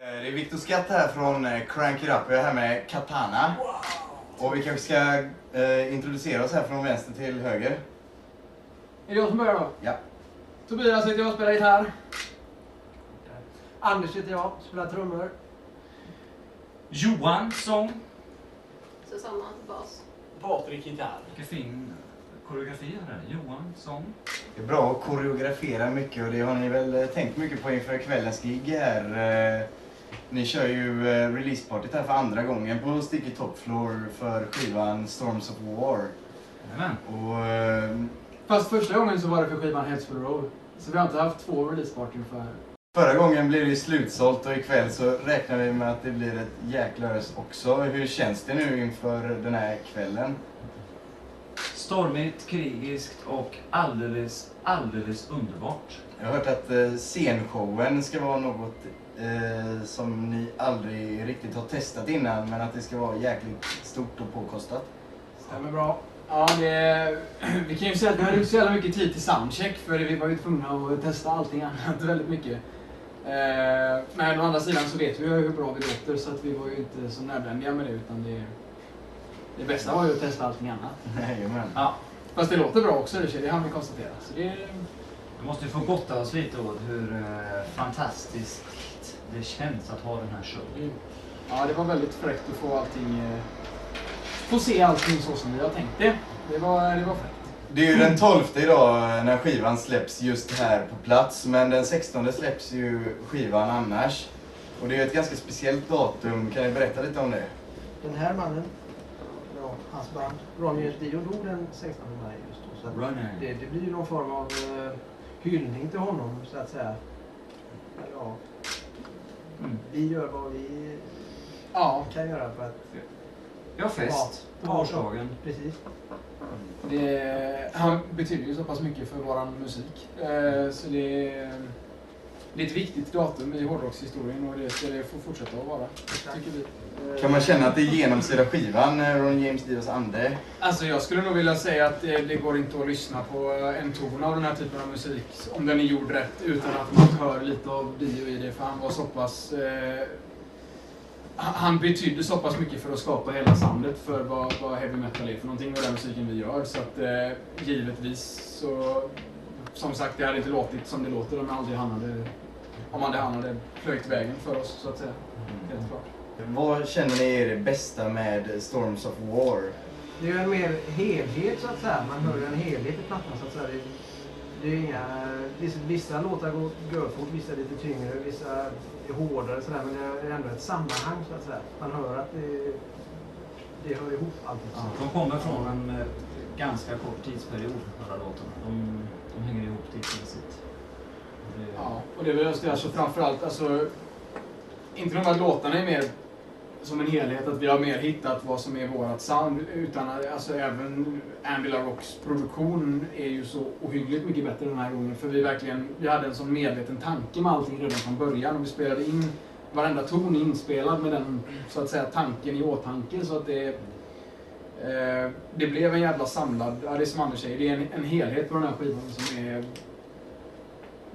Eh, Det är Viktor Skatt här från eh, Crank It Up. Jag är här med Katana. Och vi kanske ska eh, introducera oss här från vänster till höger. Är det jag som börjar då? Ja. Tobias heter jag, spelar gitarr. Anders heter jag, spelar trummor. Johan sång. Susanna, bas. Patrik gitarr. Vilken fin koreografi här. Johan sång. Det är bra att koreografera mycket och det har ni väl tänkt mycket på inför kvällens gig här. Ni kör ju eh, releasepartyt här för andra gången på Sticky Top Floor för skivan Storms of War. Jajamän. Och eh, Fast första gången så var det för skivan Heads for the Road. Så vi har inte haft två releasepartyn för... förra gången blev det ju slutsålt och ikväll så räknar vi med att det blir ett jäkla ös också. Hur känns det nu inför den här kvällen? Stormigt, krigiskt och alldeles, alldeles underbart. Jag har hört att eh, scenshowen ska vara något eh, som ni aldrig riktigt har testat innan men att det ska vara jäkligt stort och påkostat. Stämmer bra. Ja, det, vi kan ju säga att vi hade inte så jävla mycket tid till soundcheck för vi var ju tvungna att testa allting annat väldigt mycket. Eh, Men å andra sidan så vet vi ju hur bra vi låter så att vi var ju inte så nödvändiga med det utan det... Det bästa var ju att testa allting annat. Jajamän. Ja, Fast det låter bra också, det, har vi konstatera. Så det, vi måste ju få gotta oss lite åt hur eh, fantastiskt det känns att ha den här showen. ja, det var väldigt fräckt att få allting... eh, Få se allting så som vi har tänkt det. Det var, det var fräckt. Det är ju den 12 idag när skivan släpps just här på plats men den 16 släpps ju skivan annars. Och det är ett ganska speciellt datum. Kan ni berätta lite om det? Den här mannen, ja, hans band, Ronny Dio dog den 16 maj just då. Så det, det blir ju någon form av eh, hyllning till honom så att säga. Ja, Mm. vi gör vad vi Ja, kan göra för att... Ja, fest på årsdagen. Precis. det, han betyder ju så pass mycket för våran musik. Eh, Så det det är ett viktigt datum i hårdrockshistorien och det ska det få fortsätta att vara, tycker vi. Eh, Kan man känna att det genomsyrar skivan, eh, Ron James Dios ande? Alltså jag skulle nog vilja säga att det, det går inte att lyssna på en ton av den här typen av musik, om den är gjord rätt, utan att man hör lite av Dio i det, för han var så pass... Eh, han- han betydde så pass mycket för att skapa hela soundet för vad, vad heavy metal är för någonting och den musiken vi gör. Så att eh, givetvis så... Som sagt, det hade inte låtit som det låter om aldrig han hade... Om aldrig han hade plöjt vägen för oss, så att säga. Helt klart. Vad känner ni är det bästa med Storms of War? Det är ju en mer helhet så att säga. Man hör ju en helhet i plattan så att säga. Det, det är inga, vissa, vissa låtar går görfort, vissa är lite tyngre, vissa är hårdare sådär. Men det är ändå ett sammanhang så att säga. Man hör att det, det hör ihop allting. Ja, de kommer från en eh, ganska kort tidsperiod, alla låtarna. De, de hänger ihop tidsmässigt. Det- Ja, och det är väl just det, alltså framförallt, alltså... Inte nog med att låtarna är mer som en helhet, att vi har mer hittat vad som är vårat sound, utan att, alltså även Ambula Rocks produktion är ju så ohyggligt mycket bättre den här gången, för vi verkligen, vi hade en sån medveten tanke med allting redan från början och vi spelade in, varenda ton är inspelad med den, så att säga, tanken i åtanke, så att det eh, det blev en jävla samlad, ja det är som Anders säger, det är en, en helhet på den här skivan som är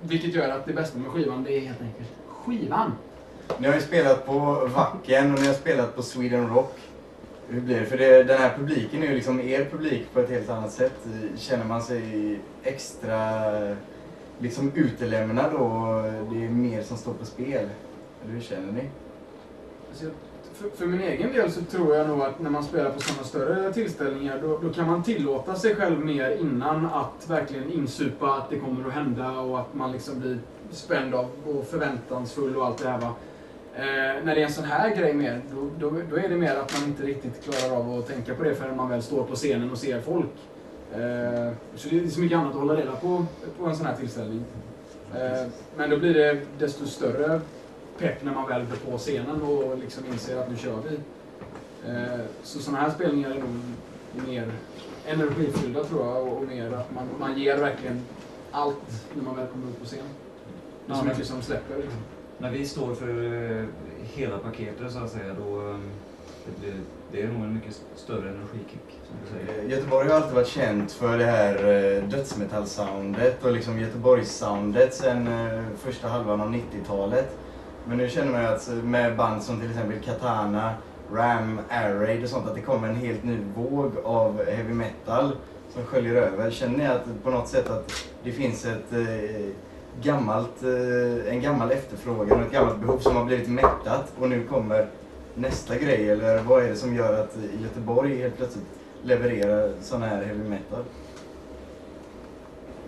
vilket gör att det bästa med skivan, det är helt enkelt skivan. Ni har ju spelat på Wacken och ni har spelat på Sweden Rock. Hur blir det? För det, den här publiken är ju liksom er publik på ett helt annat sätt. Känner man sig extra liksom utelämnad och det är mer som står på spel? Eller hur känner ni? För, för min egen del så tror jag nog att när man spelar på sådana större tillställningar då, då kan man tillåta sig själv mer innan att verkligen insupa att det kommer att hända och att man liksom blir spänd av och förväntansfull och allt det här va. Eh, när det är en sån här grej mer, då, då, då är det mer att man inte riktigt klarar av att tänka på det förrän man väl står på scenen och ser folk. Eh, så det är så mycket annat att hålla reda på på en sån här tillställning. Eh, men då blir det desto större pepp när man väl går på scenen och liksom inser att nu kör vi. Eh, Så sådana här spelningar är nog mer energifyllda tror jag och mer att man, man ger verkligen allt när man väl kommer upp på scen. Det är så mycket som släpper. Liksom. När vi står för eh, hela paketet så att säga, då eh, det, blir, det är nog en mycket större energikick, som du säger. Eh, Göteborg har alltid varit känt för det här dödsmetallsoundet och liksom Göteborgssoundet sen första halvan av 90-talet. Men nu känner man ju att med band som till exempel Katana, Ram, Air Raid och sånt att det kommer en helt ny våg av heavy metal som sköljer över. Känner ni att på något sätt att det finns ett eh, gammalt, eh, en gammal efterfrågan och ett gammalt behov som har blivit mättat och nu kommer nästa grej? Eller vad är det som gör att Göteborg helt plötsligt levererar sån här heavy metal?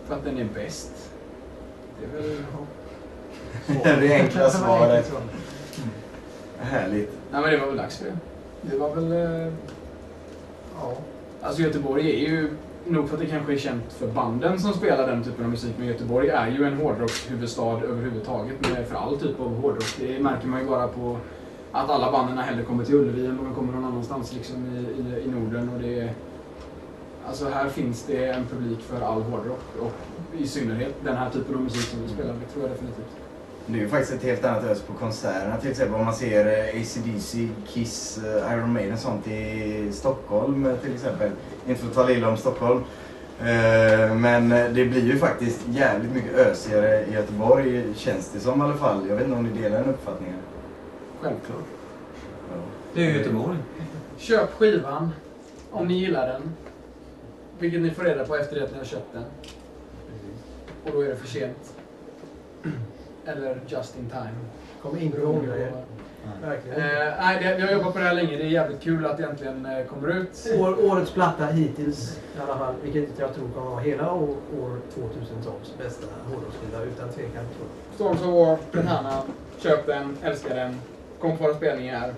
För att den är bäst. Det är väl... det är enkla Det var svaret. svar. Härligt. Nej men det var väl dags för det. Det var väl... eh, Ja. Alltså Göteborg är ju, nog för att det kanske är känt för banden som spelar den typen av musik, men Göteborg är ju en hårdrockshuvudstad överhuvudtaget med för all typ av hårdrock. Det märker man ju bara på att alla banden hellre kommer till Ullevi än de kommer någon annanstans liksom i, i, i Norden. Och det är, alltså här finns det en publik för all hårdrock och i synnerhet den här typen av musik som vi spelar. Det tror jag definitivt. Det är ju faktiskt ett helt annat ös på konserterna. Till exempel om man ser eh, AC/DC, Kiss, eh, Iron Maiden och sånt i Stockholm eh, till exempel. Inte för att tala illa om Stockholm. Men det blir ju faktiskt jävligt mycket ösigare i Göteborg känns det som i alla fall. Jag vet inte om ni delar den uppfattningen? Självklart. Ja. Det är ju Göteborg. Köp skivan om ni gillar den. Vilket ni får reda på efter det att ni har köpt den. Och då är det för sent. Eller just in time. Kommer inte ångra er. Verkligen. Eh, nej, det, jag har jobbat på det här länge. Det är jävligt kul att det äntligen eh, kommer ut. År, årets platta hittills i alla fall, vilket jag tror kommer vara hela år, år 2000-tals bästa hårdrocksskiva utan tvekan. Storms of War, Katana. Köp den, älskar den. Kom på våra spelningar.